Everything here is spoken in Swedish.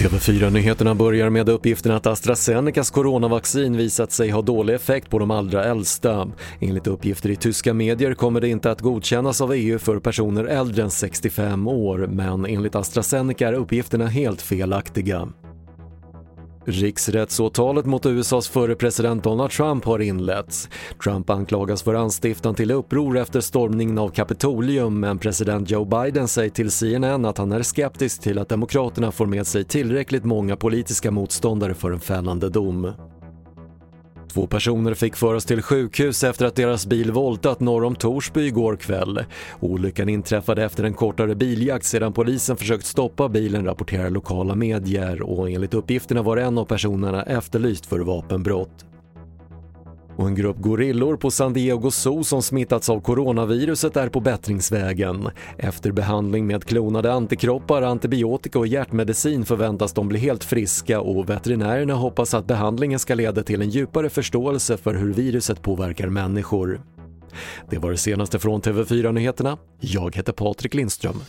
TV4-nyheterna börjar med uppgiften att AstraZenecas coronavaccin visat sig ha dålig effekt på de allra äldsta. Enligt uppgifter i tyska medier kommer det inte att godkännas av EU för personer äldre än 65 år, men enligt AstraZeneca är uppgifterna helt felaktiga. Riksrättsåtalet mot USAs förre president Donald Trump har inletts. Trump anklagas för anstiftan till uppror efter stormningen av Kapitolium men president Joe Biden säger till CNN att han är skeptisk till att Demokraterna får med sig tillräckligt många politiska motståndare för en fällande dom. Två personer fick föras till sjukhus efter att deras bil voltat norr om Torsby igår kväll. Olyckan inträffade efter en kortare biljakt sedan polisen försökt stoppa bilen rapporterar lokala medier och enligt uppgifterna var en av personerna efterlyst för vapenbrott och en grupp gorillor på San Diego Zoo som smittats av coronaviruset är på bättringsvägen. Efter behandling med klonade antikroppar, antibiotika och hjärtmedicin förväntas de bli helt friska och veterinärerna hoppas att behandlingen ska leda till en djupare förståelse för hur viruset påverkar människor. Det var det senaste från TV4 Nyheterna. Jag heter Patrik Lindström.